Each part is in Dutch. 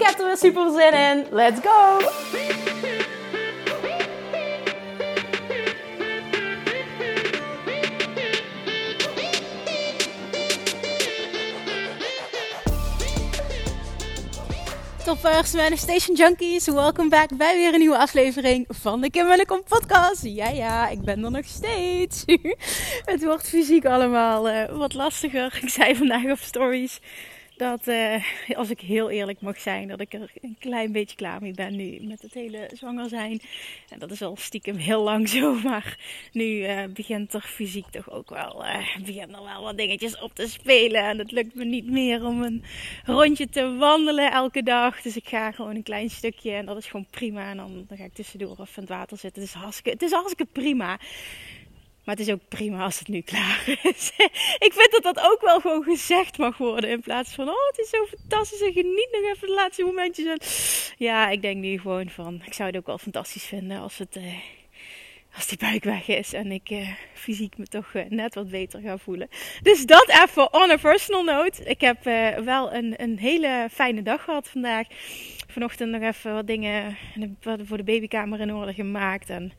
Ik heb er super zin in. Let's go! Toppers, Manifestation Junkies, welkom back bij weer een nieuwe aflevering van de Kim en podcast. Ja, ja, ik ben er nog steeds. Het wordt fysiek allemaal uh, wat lastiger. Ik zei vandaag op stories dat, uh, als ik heel eerlijk mag zijn, dat ik er een klein beetje klaar mee ben nu met het hele zwanger zijn. En dat is al stiekem heel lang zo, maar nu uh, begint er fysiek toch ook wel, uh, begint er wel wat dingetjes op te spelen. En het lukt me niet meer om een rondje te wandelen elke dag. Dus ik ga gewoon een klein stukje en dat is gewoon prima. En dan, dan ga ik tussendoor even in het water zitten. Het is hartstikke, het is prima. Maar het is ook prima als het nu klaar is. ik vind dat dat ook wel gewoon gezegd mag worden. In plaats van, oh, het is zo fantastisch en geniet nog even de laatste momentjes. En ja, ik denk nu gewoon van, ik zou het ook wel fantastisch vinden als het... Eh, als die buik weg is en ik uh, fysiek me toch uh, net wat beter ga voelen. Dus dat even on a personal note. Ik heb uh, wel een, een hele fijne dag gehad vandaag. Vanochtend nog even wat dingen voor de babykamer in orde gemaakt. En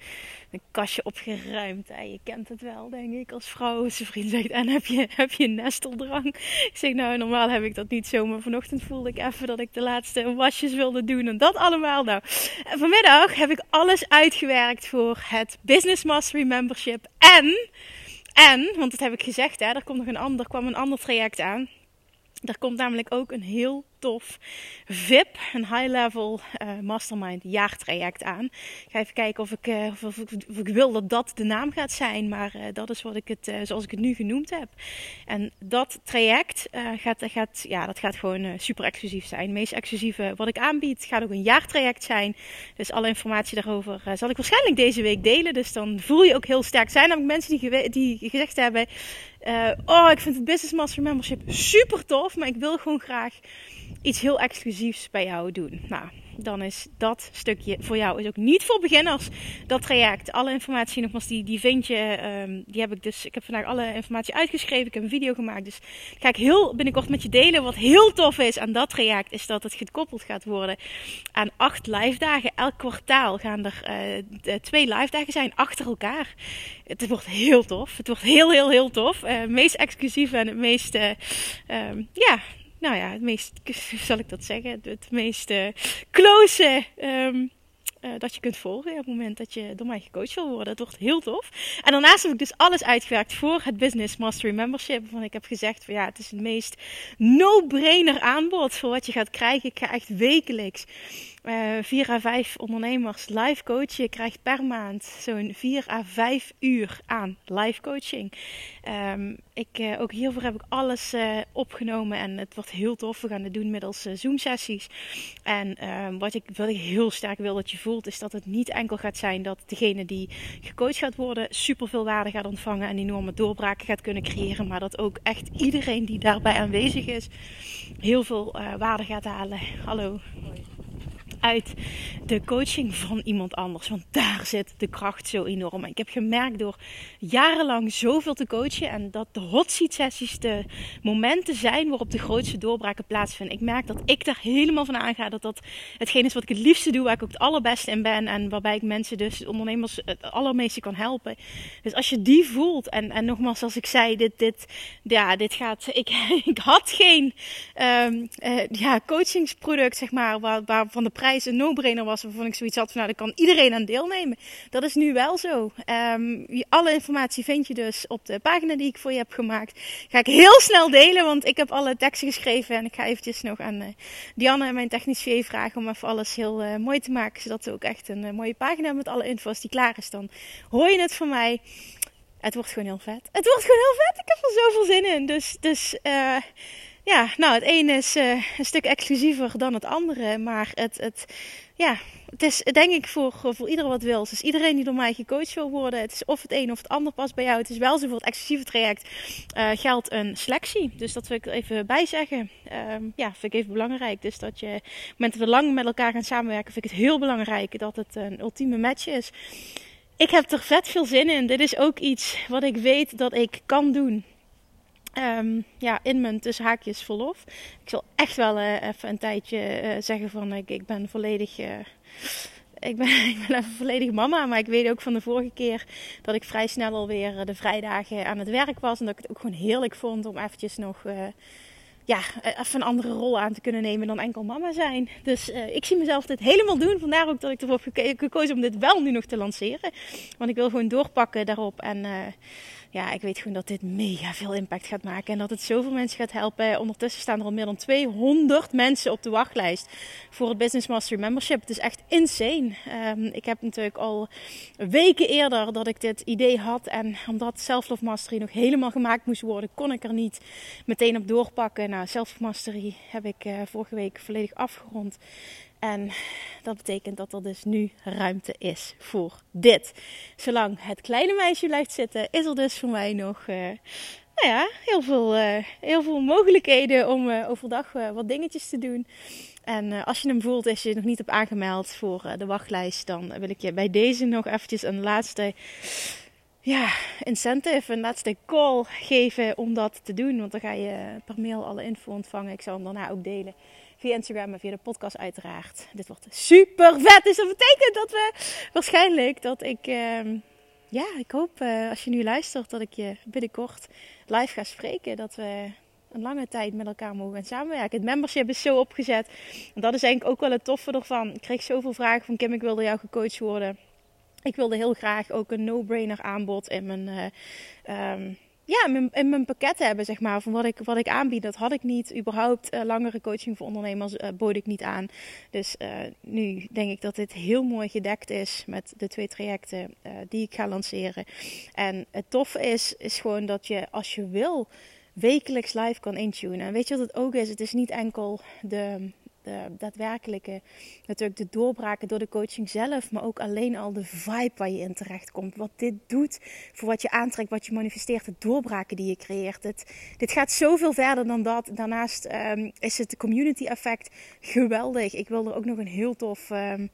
een kastje opgeruimd. En je kent het wel, denk ik, als vrouw. Zijn vriend zegt, en heb je, heb je nesteldrang? Ik zeg, nou, normaal heb ik dat niet zo. Maar vanochtend voelde ik even dat ik de laatste wasjes wilde doen. En dat allemaal. Nou, vanmiddag heb ik alles uitgewerkt voor het Business Mastery Membership. En, en, want dat heb ik gezegd, hè, er, komt nog een ander, kwam een ander traject aan. Er komt namelijk ook een heel tof VIP, een high-level uh, mastermind jaartraject aan. Ik ga even kijken of ik, of, ik wil dat dat de naam gaat zijn, maar uh, dat is wat ik het, zoals ik het nu genoemd heb. En dat traject gaat, gaat, ja, dat gaat gewoon super exclusief zijn. Het meest exclusieve wat ik aanbied gaat ook een jaartraject zijn. Dus alle informatie daarover zal ik waarschijnlijk deze week delen. Dus dan voel je ook heel sterk. Zijn namelijk mensen die, die gezegd hebben: Oh, ik vind het Business Master Membership super tof, maar ik wil gewoon graag iets heel exclusiefs bij jou doen. Nou, dan is dat stukje voor jou is ook niet voor beginners. Dat traject, alle informatie nogmaals, die, die vind je. Um, die heb ik dus. Ik heb vandaag alle informatie uitgeschreven. Ik heb een video gemaakt. Dus ga ik heel binnenkort met je delen. Wat heel tof is aan dat traject, is dat het gekoppeld gaat worden aan acht live dagen. Elk kwartaal gaan er uh, twee live dagen zijn achter elkaar. Het wordt heel tof. Het wordt heel, heel, heel tof. Uh, meest exclusief en het meest. Um, ja nou ja, het meest, zal ik dat zeggen, het meest uh, close um, uh, dat je kunt volgen op het moment dat je door mij gecoacht wil worden. Dat wordt heel tof. En daarnaast heb ik dus alles uitgewerkt voor het Business Mastery Membership. Want ik heb gezegd van ja, het is het meest no-brainer aanbod voor wat je gaat krijgen. Ik ga echt wekelijks uh, eh, 4 à 5 ondernemers live coachen. Je krijgt per maand zo'n 4 à 5 uur aan live coaching. Um, ik, uh, ook hiervoor heb ik alles uh, opgenomen en het wordt heel tof. We gaan het doen middels Zoom sessies. En ehm, wat, ik, wat ik heel sterk wil dat je voelt, is dat het niet enkel gaat zijn dat degene die gecoacht gaat worden super veel waarde gaat ontvangen en enorme doorbraken gaat kunnen creëren. Maar dat ook echt iedereen die daarbij aanwezig is, heel veel waarde gaat halen. Hallo uit de coaching van iemand anders. Want daar zit de kracht zo enorm. ik heb gemerkt door jarenlang zoveel te coachen en dat de hot seat sessies de momenten zijn waarop de grootste doorbraken plaatsvinden. Ik merk dat ik daar helemaal van aanga. Dat dat hetgeen is wat ik het liefste doe, waar ik ook het allerbeste in ben. En waarbij ik mensen, dus ondernemers, het allermeeste kan helpen. Dus als je die voelt, en, en nogmaals, als ik zei, dit, dit, ja, dit gaat. Ik, ik had geen um, uh, ja, coachingsproduct, zeg maar, waar, waar van de prijs een no-brainer was. Waarvan ik zoiets had van, nou, daar kan iedereen aan deelnemen. Dat is nu wel zo. Um, alle informatie vind je dus op de pagina die ik voor je heb gemaakt. Ga ik heel snel delen, want ik heb alle teksten geschreven. En ik ga eventjes nog aan uh, Dianne, mijn technisch VA, vragen om even alles heel uh, mooi te maken. Zodat we ook echt een uh, mooie pagina met alle info's die klaar is. Dan hoor je het van mij. Het wordt gewoon heel vet. Het wordt gewoon heel vet. Ik heb er zoveel zin in. Dus, dus ja, nou, het ene is uh, een stuk exclusiever dan het andere. Maar het, het, ja, het is denk ik voor, voor ieder wat wil. Dus iedereen die door mij gecoacht wil worden, het is of het een of het ander past bij jou. Het is wel zo voor het exclusieve traject uh, geldt een selectie. Dus dat wil ik er even bij zeggen. Um, ja, vind ik even belangrijk. Dus dat je, op het moment dat we lang met elkaar gaan samenwerken, vind ik het heel belangrijk dat het een ultieme match is. Ik heb er vet veel zin in. Dit is ook iets wat ik weet dat ik kan doen. Um, ja, in mijn tussen haakjes verlof. Ik zal echt wel uh, even een tijdje uh, zeggen van ik, ik ben volledig. Uh, ik ben, even volledig mama. Maar ik weet ook van de vorige keer dat ik vrij snel alweer de vrijdagen aan het werk was. En dat ik het ook gewoon heerlijk vond om eventjes nog ja, even een andere rol aan te kunnen nemen dan enkel mama zijn. Dus ik zie mezelf dit helemaal doen. Vandaar ook dat ik ervoor heb gekozen om dit wel nu nog te lanceren. Want ik wil gewoon doorpakken daarop. En ja, ik weet gewoon dat dit mega veel impact gaat maken. En dat het zoveel mensen gaat helpen. Ondertussen staan er al meer dan 200 mensen op de wachtlijst voor het Business Mastery Membership. Het is echt insane. Um, ik heb natuurlijk al weken eerder dat ik dit idee had. En omdat Self-Love Mastery nog helemaal gemaakt moest worden, kon ik er niet meteen op doorpakken. Nou, Self-Love heb ik uh, vorige week volledig afgerond. En dat betekent dat er dus nu ruimte is voor dit. Zolang het kleine meisje blijft zitten, is er dus voor mij nog uh, nou ja, heel, veel, uh, heel veel mogelijkheden om uh, overdag wat dingetjes te doen. En als je hem voelt, als je je nog niet hebt aangemeld voor de wachtlijst, dan wil ik je bij deze nog eventjes een laatste ja, incentive, een laatste call geven om dat te doen. Want dan ga je per mail alle info ontvangen. Ik zal hem daarna ook delen via Instagram en via de podcast uiteraard. Dit wordt super vet. Dus dat betekent dat we waarschijnlijk dat ik... Uh, ja, ik hoop uh, als je nu luistert dat ik je binnenkort live ga spreken. Dat we een lange tijd met elkaar mogen gaan samenwerken. Het membership is zo opgezet. En dat is eigenlijk ook wel het toffe ervan. Ik kreeg zoveel vragen van Kim, ik wilde jou gecoacht worden. Ik wilde heel graag ook een no-brainer aanbod in mijn... Uh, um, ja, mijn, mijn pakket hebben, zeg maar, van wat ik, wat ik aanbied. Dat had ik niet. Überhaupt uh, langere coaching voor ondernemers uh, bood ik niet aan. Dus uh, nu denk ik dat dit heel mooi gedekt is met de twee trajecten die ik ga lanceren. En het toffe is, is gewoon dat je als je wil wekelijks live kan intunen. En weet je wat het ook is? Het is niet enkel de, de daadwerkelijke, natuurlijk de doorbraken door de coaching zelf, maar ook alleen al de vibe waar je in terecht komt. Wat dit doet voor wat je aantrekt, wat je manifesteert, de doorbraken die je creëert. Het, dit gaat zoveel verder dan dat. Daarnaast um, is het community effect geweldig. Ik wil er ook nog een heel tof. Um,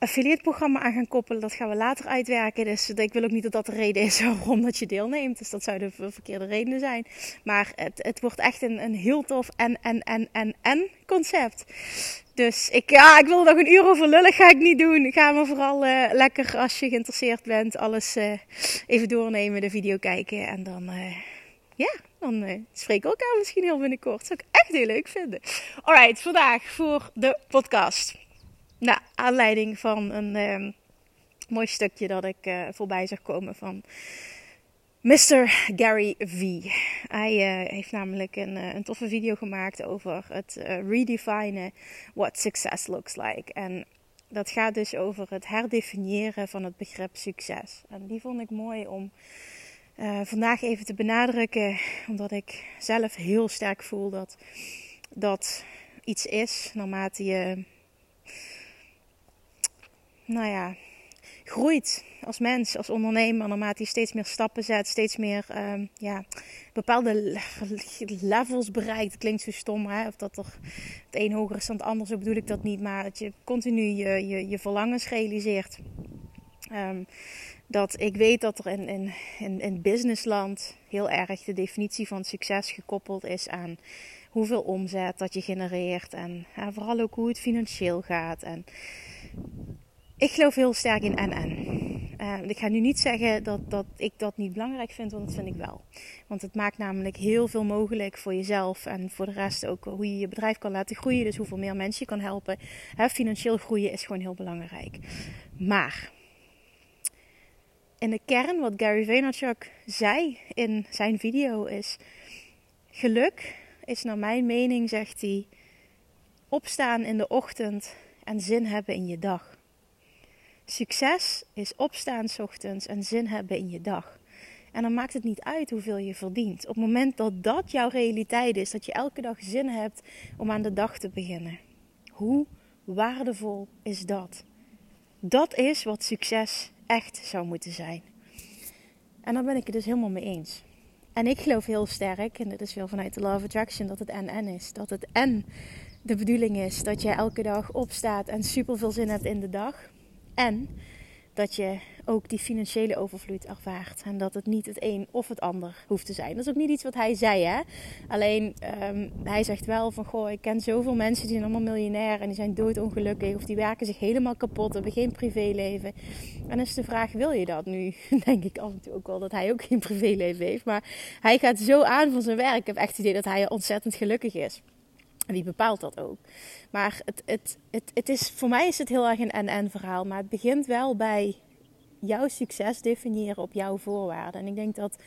affiliate programma aan gaan koppelen. Dat gaan we later uitwerken. Dus ik wil ook niet dat dat de reden is waarom dat je deelneemt. Dus dat zou de verkeerde reden zijn. Maar het, het wordt echt een, een heel tof en, en, en, en, en concept. Dus ik, ja, ik wil er nog een uur over lullen. Ga ik niet doen. Ga maar vooral uh, lekker als je geïnteresseerd bent. Alles uh, even doornemen. De video kijken. En dan, uh, ja, dan uh, spreken we elkaar misschien heel binnenkort. Dat zou ik echt heel leuk vinden. Alright, vandaag voor de podcast. Nou, aanleiding van een uh, mooi stukje dat ik uh, voorbij zag komen van Mr. Gary V. Hij uh, heeft namelijk een, een, toffe video gemaakt over het redefinen what success looks like. En dat gaat dus over het herdefiniëren van het begrip succes. En die vond ik mooi om vandaag even te benadrukken, omdat ik zelf heel sterk voel dat dat iets is naarmate je nou ja, groeit als mens, als ondernemer, naarmate je steeds meer stappen zet, steeds meer um, ja, bepaalde levels bereikt. Klinkt zo stom, hè? of dat er het een hoger is dan het bedoel ik dat niet, maar dat je continu je, je, je verlangens realiseert. Um, dat ik weet dat er in, in, in, in businessland heel erg de definitie van succes gekoppeld is aan hoeveel omzet dat je genereert en ja, vooral ook hoe het financieel gaat. En ik geloof heel sterk in en-en. Uh, ik ga nu niet zeggen dat, dat ik dat niet belangrijk vind, want dat vind ik wel. Want het maakt namelijk heel veel mogelijk voor jezelf en voor de rest ook hoe je je bedrijf kan laten groeien. Dus hoeveel meer mensen je kan helpen. Hè, financieel groeien is gewoon heel belangrijk. Maar in de kern, wat Gary Vaynerchuk zei in zijn video, is: geluk is naar mijn mening, zegt hij, opstaan in de ochtend en zin hebben in je dag. Succes is opstaan s ochtends en zin hebben in je dag. En dan maakt het niet uit hoeveel je verdient. Op het moment dat dat jouw realiteit is, dat je elke dag zin hebt om aan de dag te beginnen. Hoe waardevol is dat? Dat is wat succes echt zou moeten zijn. En daar ben ik het dus helemaal mee eens. En ik geloof heel sterk, en dit is veel vanuit de of Attraction, dat het en-en is. Dat het en de bedoeling is dat je elke dag opstaat en super veel zin hebt in de dag. En dat je ook die financiële overvloed ervaart. En dat het niet het een of het ander hoeft te zijn. Dat is ook niet iets wat hij zei, hè. Alleen, ehm, hij zegt wel van... Goh, ik ken zoveel mensen die zijn allemaal miljonair... en die zijn doodongelukkig of die werken zich helemaal kapot... hebben geen privéleven. En dan is de vraag, wil je dat nu? Denk ik af en toe ook wel dat hij ook geen privéleven heeft. Maar hij gaat zo aan van zijn werk. Ik heb echt het idee dat hij ontzettend gelukkig is. En wie bepaalt dat ook? Maar het, het, het, het is, voor mij is het heel erg een en-en verhaal. Maar het begint wel bij jouw succes definiëren op jouw voorwaarden. En ik denk dat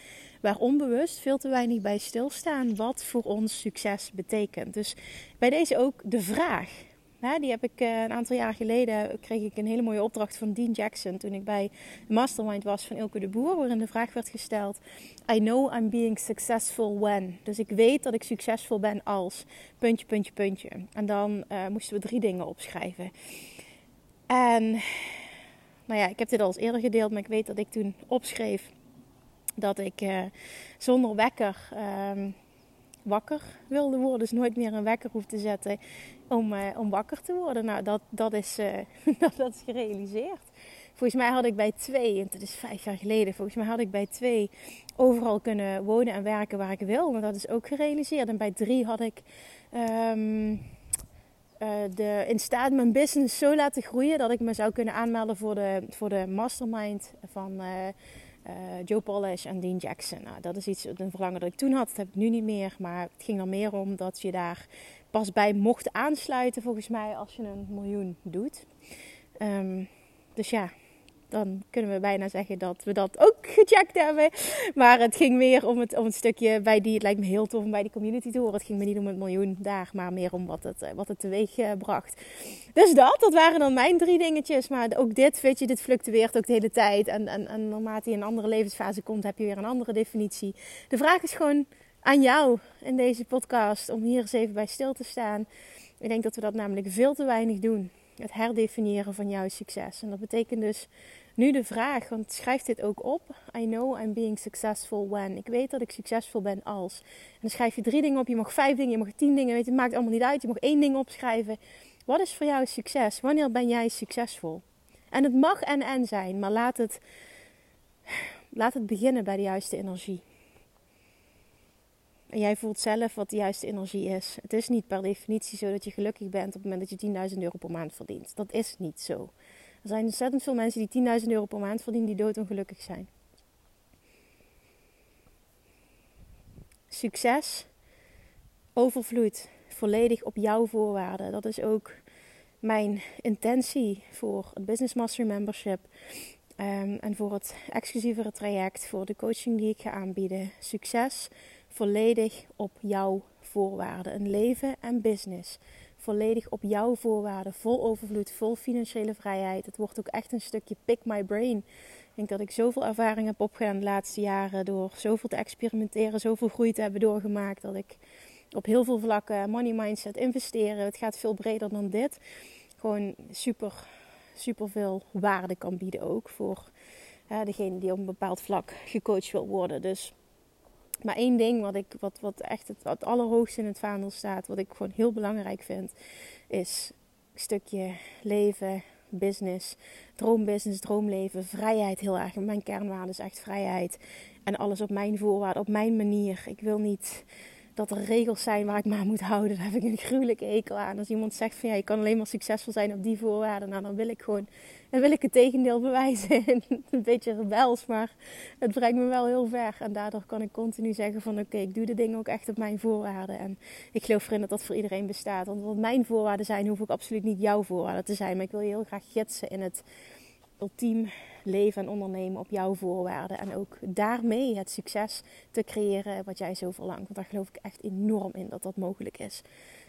waar onbewust veel te weinig bij stilstaan wat voor ons succes betekent. Dus bij deze ook de vraag. Die heb ik eh, een aantal jaar geleden kreeg ik een hele mooie opdracht van Dean Jackson toen ik bij Mastermind was van Ilke de Boer, waarin de vraag werd gesteld: I know I'm being successful when. Dus ik weet dat ik succesvol ben als puntje, puntje, puntje. En dan uh, moesten we drie dingen opschrijven. En nou ja, ik heb dit al eens eerder gedeeld, maar ik weet dat ik toen opschreef dat ik uh, zonder wekker um, wakker wilde worden. Dus nooit meer een wekker hoef te zetten om, uh, om wakker te worden. Nou, dat, dat, is, uh, dat, is gerealiseerd. Volgens mij had ik bij twee, en dat is vijf jaar geleden, volgens mij had ik bij twee overal kunnen wonen en werken waar ik wil. Maar dat is ook gerealiseerd. En bij drie had ik um, uh, de, in staat mijn business zo laten groeien dat ik me zou kunnen aanmelden voor de, voor de mastermind van uh, Joe Polish en Dean Jackson. Nou, dat is iets, een verlangen dat ik toen had. Dat heb ik nu niet meer. Maar het ging er meer om dat je daar pas bij mocht aansluiten, volgens mij, als je een miljoen doet. Um, dus ja, dan kunnen we bijna zeggen dat we dat ook gecheckt hebben. Maar het ging meer om het, om het stukje bij die, het lijkt me heel tof om bij die community te horen. Het ging me niet om het miljoen daar, maar meer om wat het, eh, wat het teweeg eh, bracht. Dus dat, dat waren dan mijn drie dingetjes. Maar ook dit, weet je, dit fluctueert ook de hele tijd. En, en, en naarmate je in een andere levensfase komt, heb je weer een andere definitie. De vraag is gewoon aan jou in deze podcast om hier eens even bij stil te staan. Ik denk dat we dat namelijk veel te weinig doen. Het herdefiniëren van jouw succes. En dat betekent dus nu de vraag, want schrijf dit ook op. I know I'm being successful when. Ik weet dat ik succesvol ben als. En dan schrijf je drie dingen op. Je mag vijf dingen, je mag tien dingen. Weet het maakt allemaal niet uit. Je mag één ding opschrijven. Wat is voor jou succes? Wanneer ben jij succesvol? En het mag en en zijn, maar laat het, laat het beginnen bij de juiste energie. En jij voelt zelf wat de juiste energie is. Het is niet per definitie zo dat je gelukkig bent op het moment dat je 10.000 euro per maand verdient. Dat is niet zo. Er zijn ontzettend veel mensen die 10.000 euro per maand verdienen die doodongelukkig zijn. Succes overvloeit volledig op jouw voorwaarden. Dat is ook mijn intentie voor het Business Mastery Membership. Um, en voor het exclusievere traject, voor de coaching die ik ga aanbieden. Succes volledig op jouw voorwaarden. Een leven en business volledig op jouw voorwaarden, vol overvloed, vol financiële vrijheid. Het wordt ook echt een stukje pick my brain. Ik denk dat ik zoveel ervaring heb opgedaan de laatste jaren door zoveel te experimenteren, zoveel groei te hebben doorgemaakt, dat ik op heel veel vlakken money mindset investeren. Het gaat veel breder dan dit. Gewoon super, super veel waarde kan bieden ook voor degene die op een bepaald vlak gecoacht wil worden. Dus maar één ding wat, ik, wat, wat echt het, het allerhoogste in het vaandel staat, wat ik gewoon heel belangrijk vind, is een stukje leven, business, droombusiness, droomleven, vrijheid heel erg. Mijn kernwaarde is echt vrijheid. En alles op mijn voorwaarden, op mijn manier. Ik wil niet dat er regels zijn waar ik me aan moet houden. Daar heb ik een gruwelijke ekel aan. Als iemand zegt van ja, je kan alleen maar succesvol zijn op die voorwaarden. Nou, dan wil ik gewoon, dan wil ik het tegendeel bewijzen. een beetje rebels, maar het brengt me wel heel ver. En daardoor kan ik continu zeggen van oké, ik doe de dingen ook echt op mijn voorwaarden. En ik geloof erin dat dat voor iedereen bestaat. Want wat mijn voorwaarden zijn, hoef ik absoluut niet jouw voorwaarden te zijn. Maar ik wil je heel graag gidsen in het ultiem leven en ondernemen op jouw voorwaarden. En ook daarmee het succes te creëren wat jij zo verlangt. Want daar geloof ik echt enorm in dat dat mogelijk is.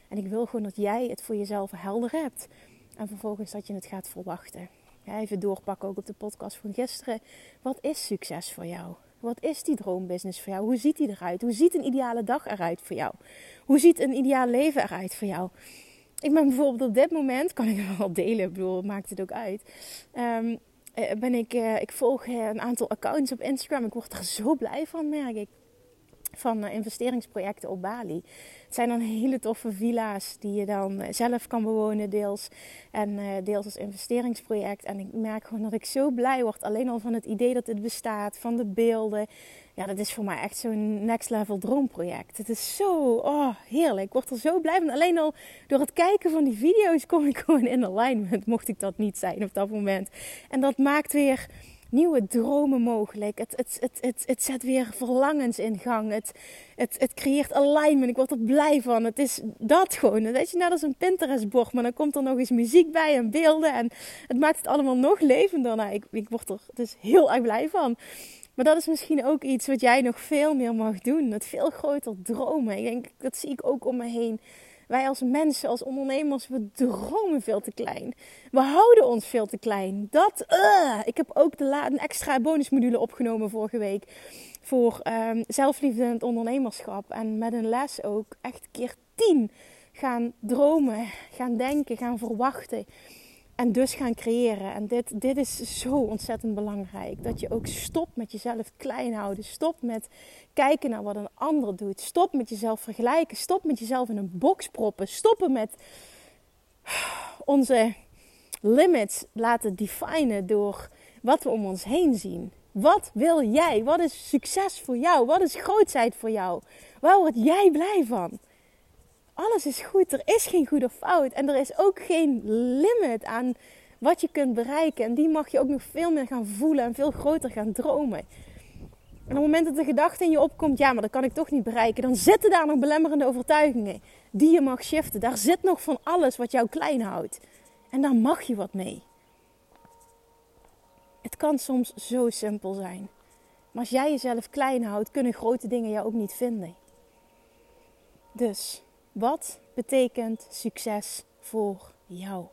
En ik wil gewoon dat jij het voor jezelf helder hebt. En vervolgens dat je het gaat verwachten. Even doorpakken ook op de podcast van gisteren. Wat is succes voor jou? Wat is die droombusiness voor jou? Hoe ziet die eruit? Hoe ziet een ideale dag eruit voor jou? Hoe ziet een ideaal leven eruit voor jou? Ik ben bijvoorbeeld op dit moment, kan ik wel delen, ik bedoel, maakt het ook uit. Um, ben ik, uh, ik volg een aantal accounts op Instagram. Ik word er zo blij van, merk ik van eh, investeringsprojecten op Bali. Het zijn dan hele toffe villa's die je dan eh, zelf kan bewonen, deels. En eh, deels als investeringsproject. En ik merk gewoon dat ik zo blij word. Alleen al van het idee dat het bestaat, van de beelden. Ja, dat is voor mij echt zo'n next level droomproject. Het is zo oh, heerlijk. Ik word er zo blij van. Alleen al door het kijken van die video's kom ik gewoon in alignment. Mocht ik dat niet zijn op dat moment. En dat maakt weer nieuwe dromen mogelijk. Het, het, het, het, het zet weer verlangens in gang. Het, het, het creëert alignment. Ik word er blij van. Het is dat gewoon. Dat je net als een Pinterest-bord. Maar dan komt er nog eens muziek bij en beelden. En het maakt het allemaal nog levender. Nou, ik, ik word er dus heel erg blij van. Maar dat is misschien ook iets wat jij nog veel meer mag doen. Het veel groter dromen. Ik denk, dat zie ik ook om me heen. Wij als mensen, als ondernemers, we dromen veel te klein. We houden ons veel te klein. Dat, uh, ik heb ook de een extra bonusmodule opgenomen vorige week. Voor um, zelfliefde en het ondernemerschap. En met een les ook echt keer tien gaan dromen, gaan denken, gaan verwachten. En dus gaan creëren. En dit, dit is zo ontzettend belangrijk. Dat je ook stopt met jezelf klein houden. Stop met kijken naar wat een ander doet. Stop met jezelf vergelijken. Stop met jezelf in een box proppen. Stoppen met onze limits laten definen door wat we om ons heen zien. Wat wil jij? Wat is succes voor jou? Wat is grootheid voor jou? Waar word jij blij van? Alles is goed. Er is geen goed of fout. En er is ook geen limit aan wat je kunt bereiken. En die mag je ook nog veel meer gaan voelen en veel groter gaan dromen. En op het moment dat de gedachte in je opkomt, ja, maar dat kan ik toch niet bereiken, dan zitten daar nog belemmerende overtuigingen die je mag shiften. Daar zit nog van alles wat jou klein houdt. En daar mag je wat mee. Het kan soms zo simpel zijn. Maar als jij jezelf klein houdt, kunnen grote dingen jou ook niet vinden. Dus wat betekent succes voor jou?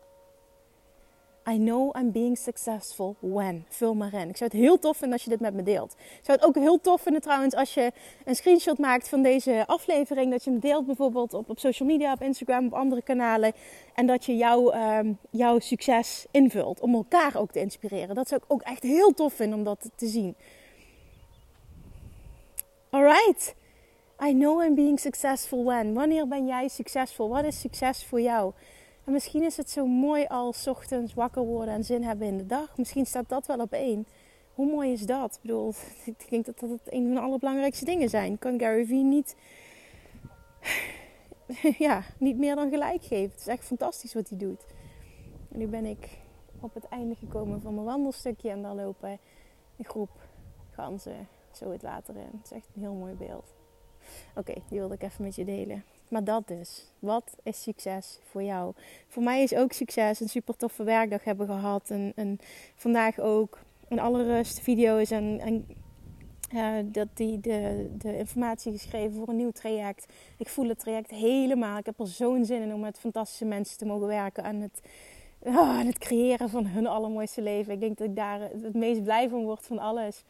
I know I'm being successful when. Vul maar in. Ik zou het heel tof vinden als je dit met me deelt. Ik zou het ook heel tof vinden trouwens als je een screenshot maakt van deze aflevering. Dat je hem deelt bijvoorbeeld op, op social media, op Instagram, op andere kanalen. En dat je jouw, um, jouw succes invult. Om elkaar ook te inspireren. Dat zou ik ook echt heel tof vinden om dat te zien. Alright. I know I'm being successful when. Wanneer ben jij succesvol? Wat is succes voor jou? En misschien is het zo mooi als ochtends wakker worden en zin hebben in de dag. Misschien staat dat wel op één. Hoe mooi is dat? Ik bedoel, ik denk dat dat een van de allerbelangrijkste dingen zijn. Kan Gary Vee niet, ja, niet meer dan gelijk geven. Het is echt fantastisch wat hij doet. En nu ben ik op het einde gekomen van mijn wandelstukje. En daar lopen een groep ganzen zo het water in. Het is echt een heel mooi beeld. Oké, die wilde ik even met je delen. Maar dat dus. Wat is succes voor jou? Voor mij is ook succes een super toffe werkdag hebben gehad. En, vandaag ook in alle rust video's en, en dat die de, de informatie geschreven voor een nieuw traject. Ik voel het traject helemaal. Ik heb er zo'n zin in om met fantastische mensen te mogen werken. En het, oh, het creëren van hun allermooiste leven. Ik denk dat ik daar het meest blij van word van alles.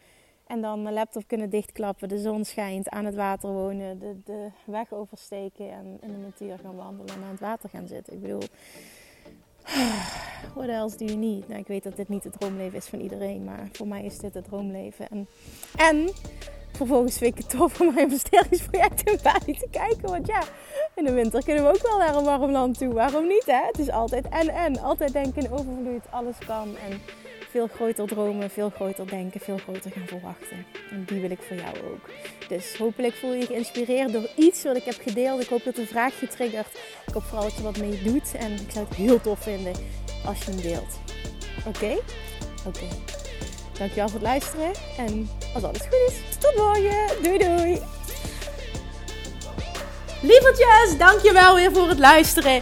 En dan mijn laptop kunnen dichtklappen, de zon schijnt, aan het water wonen, de, de weg oversteken en in de natuur gaan wandelen en aan het water gaan zitten. Ik bedoel, what else do you need? Nou, ik weet dat dit niet het droomleven is van iedereen, maar voor mij is dit het droomleven. En, en vervolgens vind ik het tof om mijn investeringsproject in Bali te kijken. Want ja, in de winter kunnen we ook wel naar een warm land toe. Waarom niet, hè? Het is altijd en en. Altijd denken in overvloed, alles kan. En veel groter dromen, veel groter denken, veel groter gaan verwachten. En die wil ik voor jou ook. Dus hopelijk voel je je geïnspireerd door iets wat ik heb gedeeld. Ik hoop dat de vraag je triggert. Ik hoop vooral dat je wat mee doet. En ik zou het heel tof vinden als je hem deelt. Oké? Oké. Dankjewel voor het luisteren. En als alles goed is, tot morgen. Doei doei. Lievertjes, dankjewel weer voor het luisteren.